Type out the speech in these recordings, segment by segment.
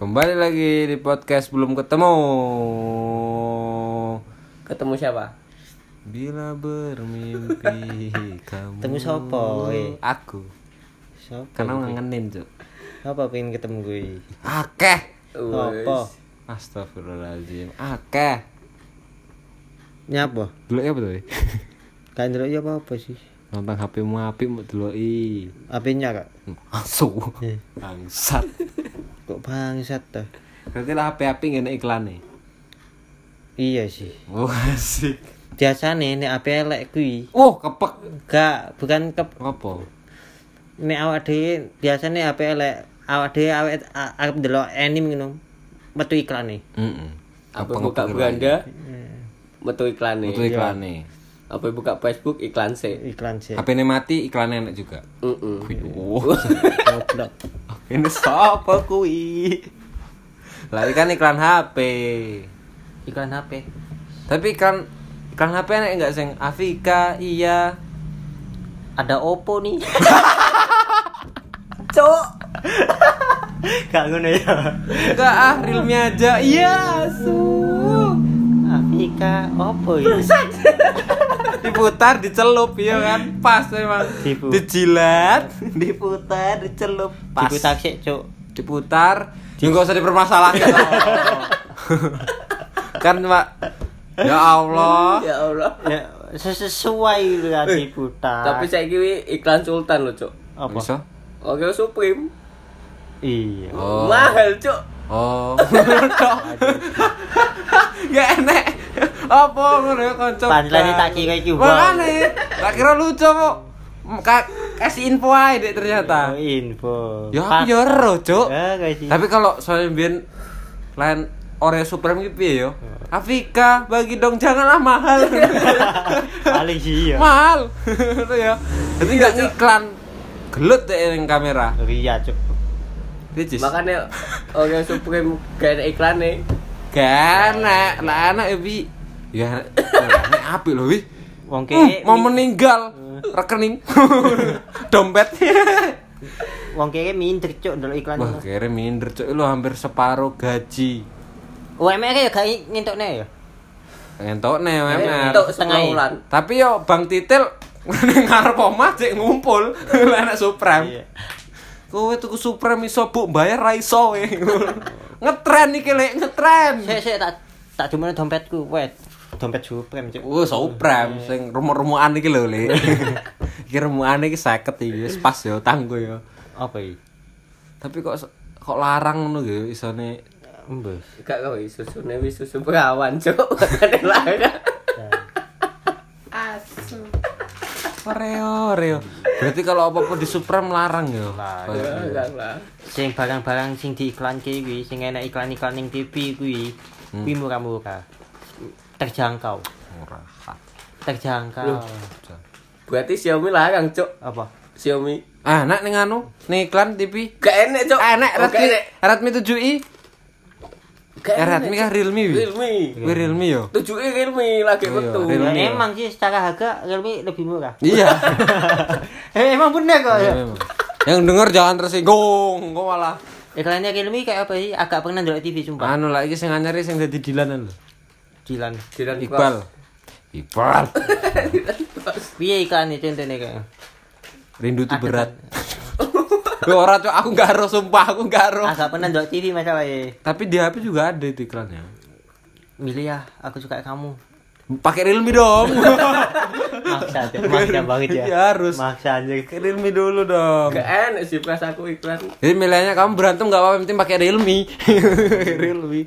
Kembali lagi di podcast belum ketemu. Ketemu siapa? Bila bermimpi kamu. Ketemu sopo, we? Aku. Sopo? Karena ngangenin, Cuk. Apa pengen ketemu gue? Akeh. Apa? Astagfirullahaladzim. Akeh. Nyapa? Dulu apa tuh? Gak ndelok ya apa-apa sih. Nonton HP mu apik mau deloki. HP-nya kak. Asu. Eh. Bangsat. Bangsat dah. Berarti lah HP apik ngene iklan nih. Iya sih. Oh, asik. Biasane nek HP elek kuwi. Oh, kepek. Gak, bukan ke Apa? nek awak dhewe biasane HP elek. Awak dhewe awake a- arep ndelok anime ngono. Metu iklane. Heeh. Apa buka beranda? Metu iklan nih. Itu iklan nih. Apa buka Facebook iklan sih. Iklan sih. HP ini mati, iklannya enak juga. Heeh. Wih, Goblok. ini siapa kui? Lah ini kan iklan HP. Iklan HP. Tapi iklan iklan HP enak enggak sing Afika, iya. Ada Oppo nih. Cok. Gak ngono ya. Enggak ah, Realme aja. Iya, su. Afrika Oppo ya. Diputar, dicelup ya kan. Pas memang. Dipu- Dijilat, diputar, dicelup. Pas. Diputar sik, Cuk. diputar nggak usah dipermasalahkan kan pak ya Allah Ya Allah. Ya sesuai lah diputar. Tapi saya kira iklan Sultan loh, Cok. apa? bisa Oke, Supreme. Iya. oh Mahal, Cok. oh gak enek apa ngono ya kanca Pancelan tak kira iki wae. makane tak kira lucu kok. Ka- kasih info aja deh ternyata. Oh, info. ya aku ya ero cuk. Ya, tapi kalau soalnya biar lain Oreo Supreme gitu ya yo? Afika bagi dong janganlah mahal. Paling sih ya. mahal. Itu ya. Jadi nggak ngiklan. Gelut deh yang kamera. Ria, Cuk. Ricis Makanya Oke, Supreme gak ada iklan nih. kan enak. Lah enak ya bi ya enak api loh bi Wong Hmm, kene mau meninggal rekening dompet. Wong kene minder, Cuk, ndelok iklan. wah kira minder cok lu hampir separuh gaji. UMR ya gak ngentokne ya. ngentok nih UMR Untuk setengah bulan. tapi yo bang titil ngarep omah cek ngumpul. Lah enak supreme. Iya. kowe tuku supreme iso bu bayar ra iso we ngetren iki lek ngetren. Sik sik tak tak cuma dompetku, wet. Dompet Supreme, Cuk. Oh, supreme sing rumah-rumahan iki lho, Le. iki rumahan iki 50 iki wis pas yo tanggo yo. Apa iki? Tapi kok kok larang ngono ge isone Embus. Gak kau susu nih susu perawan, Cok. Makanya larang. Oreo, Oreo. Berarti kalau apa-apa di Supreme larang yo. Larang lah. Sing barang-barang sing diiklanke kuwi, sing enak iklan-iklan ning TV kuwi, kuwi murah-murah. Terjangkau. Murah. Terjangkau. Berarti Xiaomi larang, Cok. Apa? Xiaomi. Ah, nak ning anu, ning iklan TV. Gak enak, Cok. Ah, nak Oh, gak Redmi, enak. Redmi 7i. Gak Eh, enak, Redmi kah Realme? Realme. Kuwi Realme yo. Tujuh Realme lagi Iya, betul. Realme. Lah, Realme. emang sih secara harga Realme lebih murah. Iya. Eh, emang bener kok ya. Memang. Yang denger jangan tersinggung, kok malah. Iklannya Realme kayak apa sih? Agak pernah ndelok TV sumpah. Anu lah iki sing anyari sing dadi dilanan lho. Dilan. Dilan Iqbal. Iqbal. Piye iklan itu contohnya kayak? Rindu itu berat. Loh, ora cok, aku gak ero sumpah, aku gak ero. Agak pernah ndelok TV masalahnya. Tapi di HP juga ada itu iklannya. Milih ya, aku suka kamu. Pakai Realme dong. Maksa, Cuk. maksa banget ya. Iya, harus. Maksa aja. Realme dulu dong. Gak enak sih pas aku iklan. Jadi milihnya kamu berantem gak apa-apa, penting pakai Realme. Realme.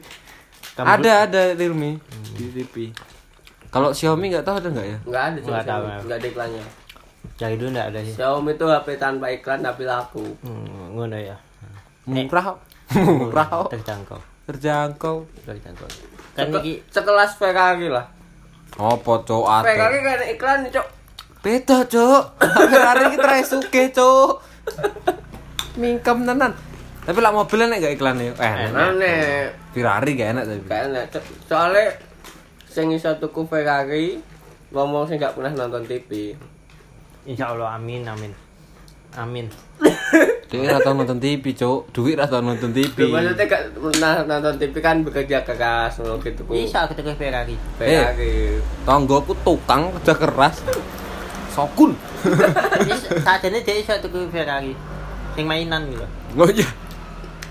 Kamu ada ada Realme di TV. Kalau Xiaomi nggak tahu ada nggak ya? Enggak ada. Nggak tahu, ya. Nggak ada iklannya. Dari dulu enggak ada sih. Xiaomi itu HP tanpa iklan tapi laku. Hmm, ngono ya. Murah. Murah. kok. Terjangkau. Terjangkau. Terjangkau. Kan Seke- iki sekelas Ferrari lah. Apa cok Ferrari ate? kan ada iklan, Cok. Beda cok. Ferrari kita resuke cok. Mingkem tenan. Tapi lah mobilnya nek gak iklannya. Eh, enak. Enak. Ferrari gak enak tapi. Gak enak. Soalnya sing iso tuku Ferrari ngomong sing gak pernah nonton TV. insya Allah amin amin. Amin. Dewi ra tau nonton TV, Cuk. Duit ra tau nonton TV. Lho, maksudnya gak nah, nonton TV kan bekerja keras ngono gitu ku. Bisa aku tuku Ferrari. Ferrari. Tonggoku tukang kerja keras. Sokun. Wis sakjane dia iso tuku Ferrari. Sing mainan gitu. Oh iya.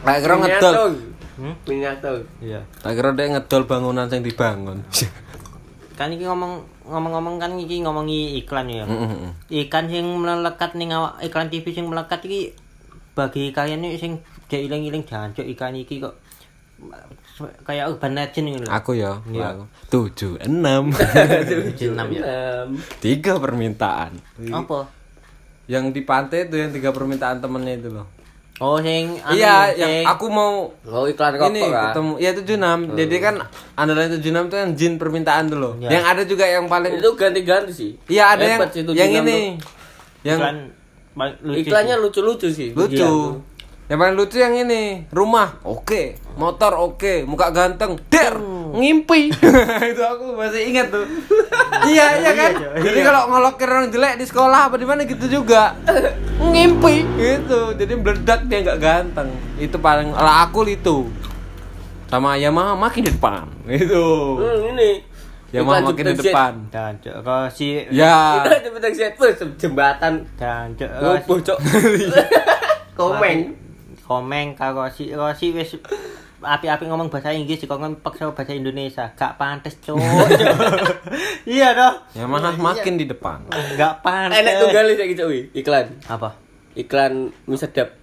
Tak kira ngedol. Hmm? Miniatur. Iya. Tak kira dia ngedol bangunan yang dibangun. Kan iki ngomong ngomong-ngomong kan iki ngomongi iklan ya. Heeh. Ikan sing melekat ning awak iklan TV sing melekat iki bagi kalian nih sing gak iling-iling jancuk ikan iki kok kayak urban legend gitu. Aku ya, Iya. aku. Tujuh, enam. Tujuh enam ya. Tiga permintaan. Apa? Yang di pantai itu yang tiga permintaan temennya itu loh. Oh sing anu, iya, sing- yang aku mau Oh, iklan rokok ini kan. ketemu ya 76 jadi kan andalan 76 itu yang jin permintaan tuh loh Ya. yang ada juga yang paling Itu ganti-ganti sih. iya ada yang yang 76 ini tuh. yang iklan ba- lucu Iklannya sih. lucu-lucu sih. lucu Iya. Yang paling lucu yang ini rumah oke. Motor oke. Muka ganteng der ngimpi. Itu aku masih ingat tuh. Iya iya kan? Iya, jadi iya. kalau ngolokin orang jelek di sekolah apa di mana gitu juga. Ngimpi gitu. Jadi meledak dia nggak ganteng. Itu paling lah aku itu. Sama Yamaha makin di depan itu Hmm, ini. Yamaha makin di depan. Jancuk kok si ya. Itu jembatan. Jancuk kok roboh, Cok. Komeng. Komeng karo si karo si wis api-api ngomong bahasa Inggris kok paksa bahasa Indonesia gak pantes cuk iya toh Yamaha makin di depan gak pantes Enak tunggal sih gitu, wi. iklan. apa Iklan mie sedap.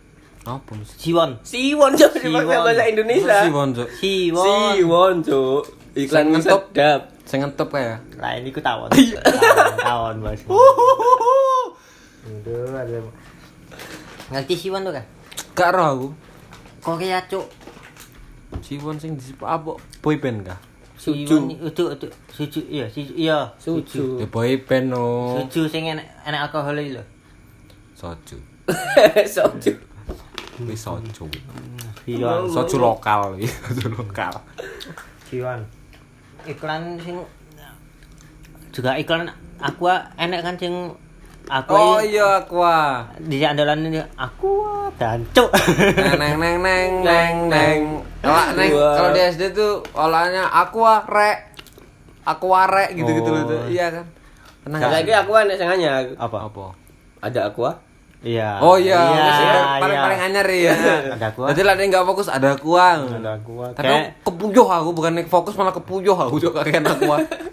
apa mesti Siwon Siwon Siwon. dipakai bahasa Indonesia. Siwon Cuk. Siwon Siwon. Iklan mie sedap. saya ngentop kayak lain iku tawon Iya. tawon tawon bos Aduh, ada ngerti Siwon tuh kan gak roh aku. Korea cuk. Siwon sing apa? Boy band kah Suju. Itu itu suju iya suju iya. Suju. ya boy band no. Suju sing enak enak alkohol iki lho. Soju. Soju. Wis soju. Siwon soju lokal iki soju lokal. Siwon iklan sing juga iklan aqua enak kan sing aqua oh iya aqua. Di andalan ini aqua dancuk neng neng neng neng neng kalau neng kalau di SD tuh olahnya aqua rek aqua rek gitu gitu loh Oh. tuh iya kan? Nggak? lagi aku yang anyar. apa? Apa? Ada aku ah. iya. Oh iya, iya, wis, iya. paling paling anyar ya ada aqua. Jadi lah nggak fokus ada aqua. Ada aqua. Tapi kayak aku kepuyuh aku bukan nek fokus malah kepuyuh aku juga kayak aqua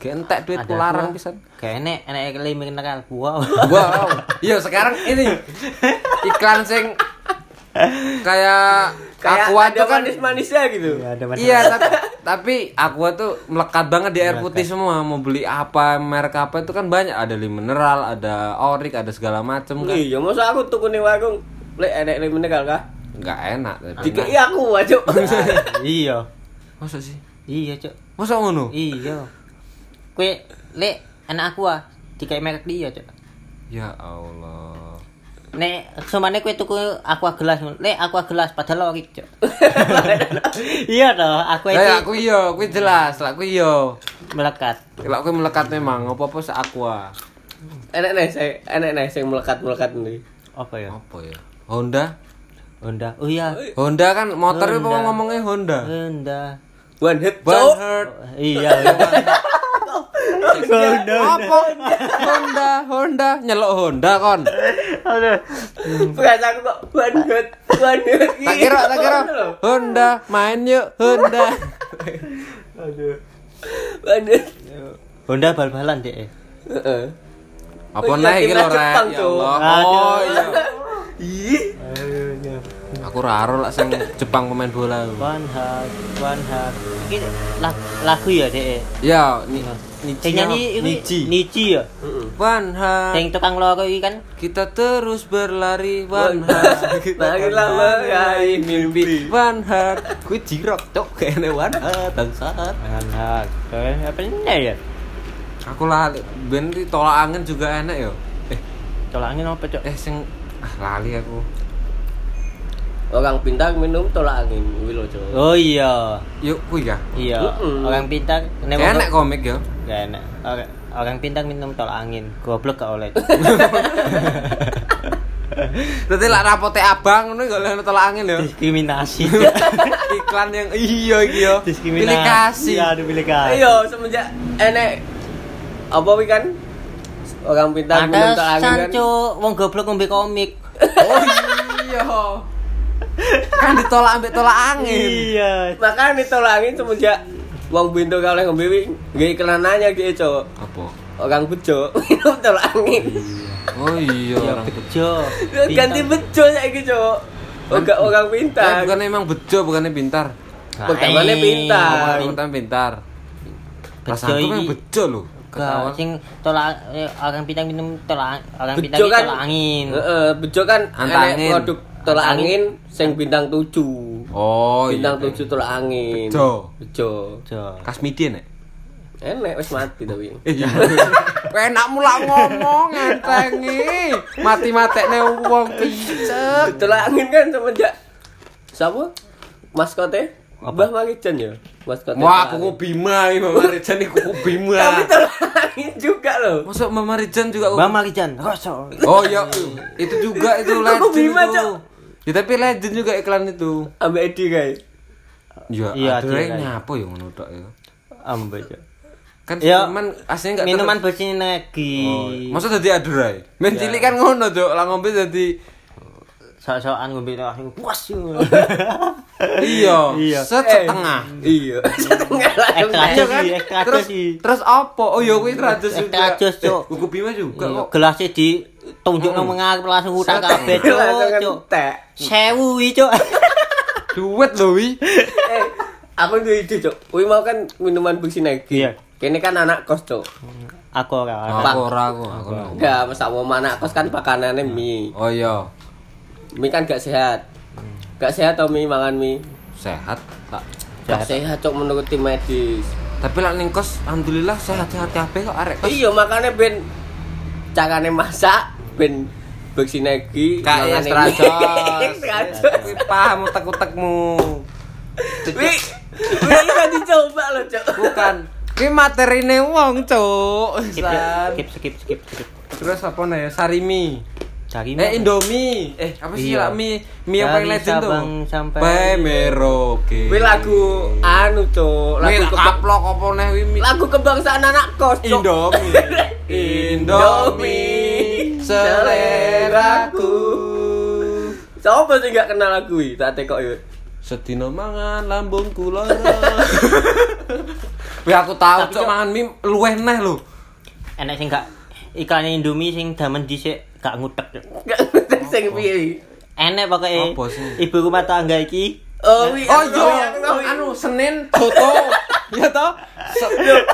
kayak entek duit larang pisan kayak enek enek kali mineral wow Wow. Iya sekarang ini iklan sing kayak Kayak aqua ada tuh kan manis-manisnya gitu. Iya, ada Iya, tapi, tapi aqua tuh melekat banget di air putih semua. Mau beli apa, merek apa itu kan banyak. Ada li mineral, ada orik, ada segala macem kan. Iya, masa aku tuku ning warung lek enek lek mineral kah? Enggak enak tapi. Dikei aku aja. iya Masa sih? iya cuk Masa ngono? iya kue lek anak aqua dikai merek dia cuk Ya Allah. Nek semane kowe tuku aqua gelas, lek aqua gelas padahal orik, Cuk. iya toh, aku Lah itu aku iya, aku jelas, lah aku iya. melekat. Kalau aku melekat memang, apa-apa se aqua. Enek nih, saya enek nih sing melekat-melekat nih. Apa ya? Apa ya? Honda? Honda. Oh iya. Honda kan motor itu ngomongnya Honda. Honda. One hit, One Cok. Heart. Iya. Honda. Apa? Honda, Honda, nyelok Honda kon. Aduh. Bukan aku kok one hit. Tak kira, tak kira. Honda, main yuk Honda. Aduh. Hit. Honda bal-balan deh. Heeh. Apa Oh iya, naik iki lho, Ya. Allah. Oh iya. Ih. Aku raro lah sing Jepang pemain bola. One heart, one heart. Iki lagu, lagu ya deh. Ya, ni Sing nyanyi iki Nichi. Nichi ya. Heeh. One heart. Sing tukang loro iki kan Kita terus berlari One heart. Lagi lama meraih mimpi. One heart. Kuwi jirok, cok. Kayaknya one heart bangsat. one heart. Eh, apa ini ya? Aku lali. Ben tolak angin juga enak yo. Eh, Tolak angin apa, Cok? eh sing ah, lali aku. Orang pintar minum tolak angin, kuwi lho, Cok. Oh iya. Yuk, kuwi ya. Iya, Mm-mm. orang pintar nek enak komik yo. Gak enak. Orang, orang pintar minum tolak angin. Goblok gak oleh. Dadi lak rapote abang ngono golek tolak angin lho. Diskriminasi. Iklan yang iya iki yo. Diskriminasi. Iya, aduh pilih kasih. Iya, semenjak enek apa wi kan orang pintar minum tolak angin kan. sanco wong goblok ngombe komik. Oh iya. Kan ditolak ambek tolak angin. Iya. Makanya tolak angin semenjak wong pintu kalih ngombe wi nggih iklanannya gitu, Cok. Apa? Orang bejo minum tolak angin. Oh iya Ya orang bejo. Ganti bejo saiki, Cok. Enggak orang Eh, pintar. bukannya emang bejo, bukannya pintar. Pertamanya pintar. Bukan pintar. Bejo Rasaku memang iki. bejo loh. Gak, Ketawa. sing tolak eh, orang bintang minum tolak orang iki kan tolak angin. Heeh, bejo kan produk tolak angin sing bintang 7. Oh, bintang iya. 7 tolak angin. Bejo. Bejo. Bejo. Kasmidi nek. Enek wis mati tapi. Iya. Enak mulak ngomong ngentengi. Mati-matekne wong picek. Tolak angin kan semenjak siapa? Maskote? Mbah Marijan ya. Maskote. Wah, kuku. Bima iki Mama Rijan iki kuku Bima. Tapi tolak angin juga loh. Masuk Mama Rijan juga kuku. Bang Marijan, rosok. Oh iya, itu juga itu Kuku legend Bima, itu. Cok. Ya tapi legend juga iklan itu. Ambek Edi guys. Ya, Iya, yang nyapa ya ngono tok ya. Ambejo. Kan Ya, cuman aslinya enggak Minuman bersih lagi. Oh, masa dadi adurai? Men cilik kan ngono, Cuk. Lah ngombe dadi Sok-sokan ngombe langsung puas. iya, Iya. set Eh, setengah. Iya. Setengah lah. Ekstra Iya kan? ekstra Terus terus apa? Oh iya kuwi terajus juga. Ekstra jus, Cuk. Eh, Buku Bima juga kok. Gelasnya di tunjuk nang mengarep langsung utak kabeh, Cuk. Cuk. entek. Sewu wi, Cuk. Duit lho wi. Eh, aku tuh ide, Cok. Wih mau kan minuman bersinergi. Iya. Kene kan anak kos, Cok. Aku ora. Aku ora aku, aku. Enggak, masa mau anak kos kan pakanannya mie. Oh iya, Mie kan gak sehat. Gak sehat tau mie mangan mie. sehat. Tak. Gak sehat, Cok menurut tim medis. Tapi lah ning kos alhamdulillah sehat-sehat kabeh kok arek kos. Iya, makanya ben carane masak ben bersinergi. Kayak mangane extra mie. jos. Extra jos. Kuwi paham utek-utekmu. Wih, wih kan dicoba loh, Cok. Bukan. Kuwi materine wong, Cuk. Skip, skip, skip, skip, skip. Terus apa nih? Sarimi. Cari Eh Indomie. Eh apa sih Iya. lah mie mie yang paling legend tuh? Sampai- Bae Merauke. Wih lagu anu, Cok. Mie Lagu kaplok apa neh wi mie. lagu kebangsaan anak kos, Cok. Indomie. Indomie seleraku. Siapa sih gak kenal lagu ini? Tak tekok ya. Sedino mangan lambungku lara. Wih aku tahu Tapi cok mangan mie luweh neh lho. Enak sing gak iklannya Indomie sing damen dhisik gak ngutek. Gak ngerti sing piye. Enak pokoknya Apa sih? ibu rumah tangga iki Oh, wi. Oh aku iya, tahu, aku tahu. anu Senin foto. Ya toh?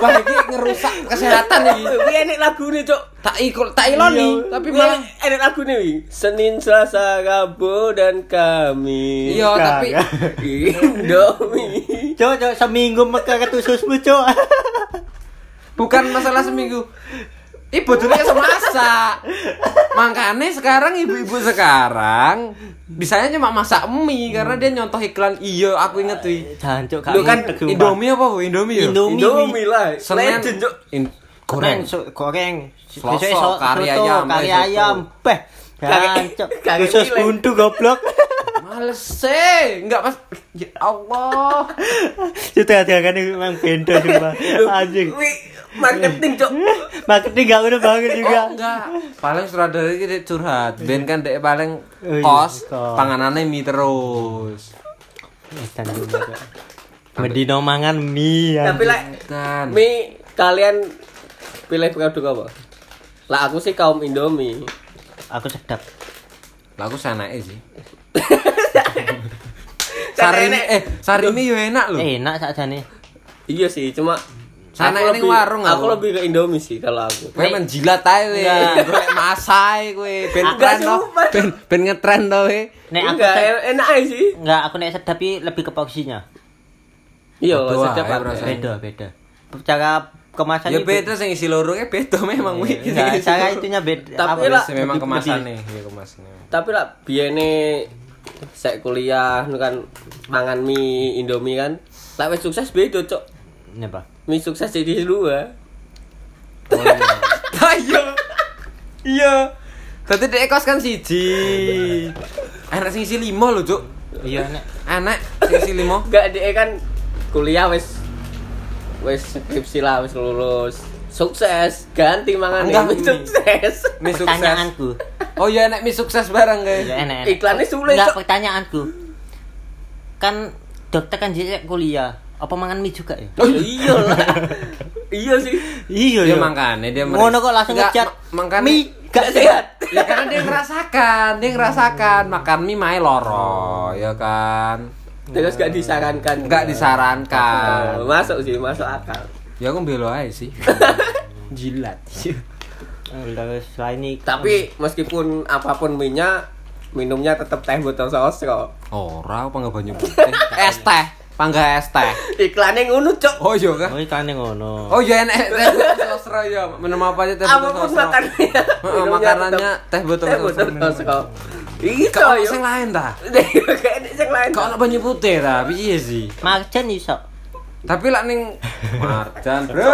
Wah iki ngerusak kesehatan iki. Wi enek lagu nih, Cok. Tak ikut tak iloni, tapi malah enek lagu nih, wi. Senin, Selasa, Rabu dan Kamis. Iya, tapi Indomie. Cok, cok seminggu meka ketususmu, cok. bukan masalah seminggu. Ibu dulu semasak. Makanya sekarang ibu-ibu sekarang bisanya cuma masak mie karena dia nyontoh iklan iya aku inget cok, gak Lu kan. Indomie apa Bu? Indomie ya? Indomie. Indomie lah. In- goreng, goreng. Selasa, kari ayam, kari soto. ayam. Beh. Kari- Jangan cok. kari Khusus buntu goblok. Males sih, enggak pas. Ya Allah. Sudah ada kan memang beda sumpah. Anjing. Marketing, Cok. Marketing gak udah banget juga. Oh, enggak. Paling sutradara iki dek curhat. Ben kan dek paling Oh, iya, kos, panganannya mie terus. Juga. Medino mangan mie. Tapi anjing. lah, Kan. mie kalian pilih produk apa? Lah aku sih kaum Indomie. Aku sedap. Lah aku sanake sih. Sarimi eh sarimi yo enak lho. Enak sakjane. Iya sih, cuma Sana ini warung Aku aku. lebih ke Indomie sih kalau aku. Kowe menjilat ae we. Enggak. Golek masai kowe. Ben tren to. Ben ben ngetren to we. Nek aku en- enak aja sih. enggak aku nek sedap iki lebih ke porsinya. Iya, sedap ayo, aku. rasanya. Beda, beda. Cara kemasan Ya itu- beda sing isi lorongnya beda memang wi. Enggak, cara itunya beda. Tapi lah, memang kemasannya, ya kemasannya. Tapi lah biene sek kuliah kan mangan mie Indomie kan. Lah wis sukses beda, Cok. Ini apa? Mie sukses jadi dua. Oh iya. Iya. Dadi dek kos kan siji. Enak sing isi limo lho, Cuk. Iya nek Enak sing isi limo. Enggak dia kan kuliah wis wis skripsi lah wis lulus. Sukses, ganti mangan mie. sukses. Mie sukses. pertanyaanku. Oh iya enak mie sukses bareng guys. Iya enek. enek. Iklannya sulit, Enggak pertanyaanku. Kan dokter kan jadi kuliah. Apa mangan mie juga ya? Oh iya lah. iya sih. Iya Dia makane dia Ngono kok langsung ngecat. ma- makane mie Gak sehat. ya karena dia ngerasakan, dia ngerasakan makan mie mae loro, ya kan. Terus gak disarankan. Enggak disarankan. Masuk sih, masuk akal. Ya aku belo aja sih. Jilat. Tapi meskipun apa pun minyak, minumnya tetap teh botol sosro. Ora apa nggak banyak putih. Es teh, pangga es teh. Iklannya ngono, Cok. Oh iya kan? Oh, ikan ngono. Oh iya enak teh botol sosro ya. Minum apa aja teh botol Apa pun sosro. makanannya. Makanannya teh botol teh sosro. botol sosro. Iya, yo. sing lain ta? Kayak sing lain. Kau nak banyak putih ta? Piye sih? Marjan iso. Tapi lah ning Marjan, Bro.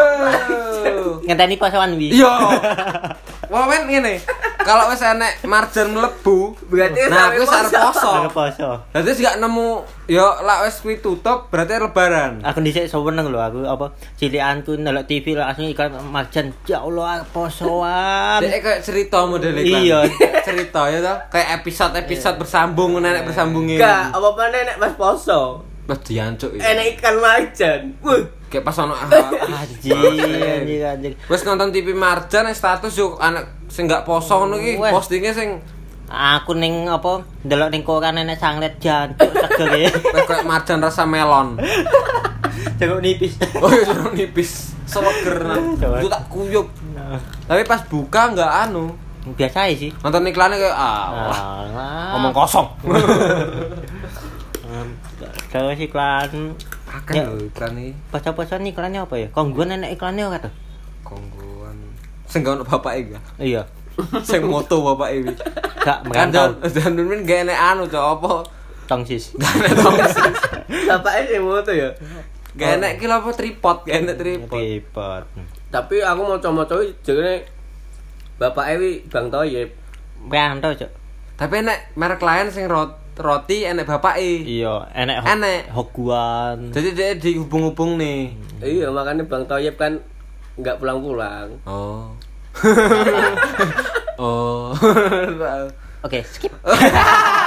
Ngenteni pasawan wi. Iya. Wah, men ngene. Kalau wis enek marjan mlebu, Berarti nah aku arep poso. Aku poso. Dadi gak nemu yo lak wis kuwi tutup berarti lebaran. Aku dhisik seneng lho aku apa cilikanku ndelok TV langsung iklan marjan. Ya Allah posoan. Dek kayak cerita model iklan. Iya. cerita ya toh. Kayak episode-episode bersambung nenek bersambungin. Enggak, apa apa nenek pas poso. Wes diancuk iki. Enak ikan marjan. Wuh. Kayak pas ono Anjir, anjir, anjir. Wes nonton TV Marjan eh, status yo anak sing gak poso ngono iki Wes. postingnya sing Aku ning apa ndelok ning koran enek sanglet jancuk seger ya. kayak Marjan rasa melon. Jeruk nipis. Oh iya jeruk nipis. Seger nah. Itu tak kuyup. Tapi pas buka nggak anu. Biasa sih. Nonton iklannya kayak ah, wah, ngomong kosong. Terus iklan Akan Ya. lho iklan ini Poso-posoan iklannya apa ya? Kongguan enek iklannya ora tuh? kongguan. Sing gak ono bapake gak? Iya. Sing moto bapak iki. Gak Kan merantau. dan dan men gak enek anu cok apa? Tongsis. Gak enek tongsis. Bapaknya mau tuh ya. Gak enek ki lho apa tripod, gak enek tripod. Tripod. Tapi aku mau coba-coba jadi Bapak Ewi Bang Toyib Merantau, Cok. Tapi enek merek lain sing rot- roti enek bapake. Iya, enek ho- Enek. Hoguan. Jadi dia dihubung-hubung nih. Iya makanya Bang Toyib kan nggak pulang-pulang Oh. oh. Oke, skip.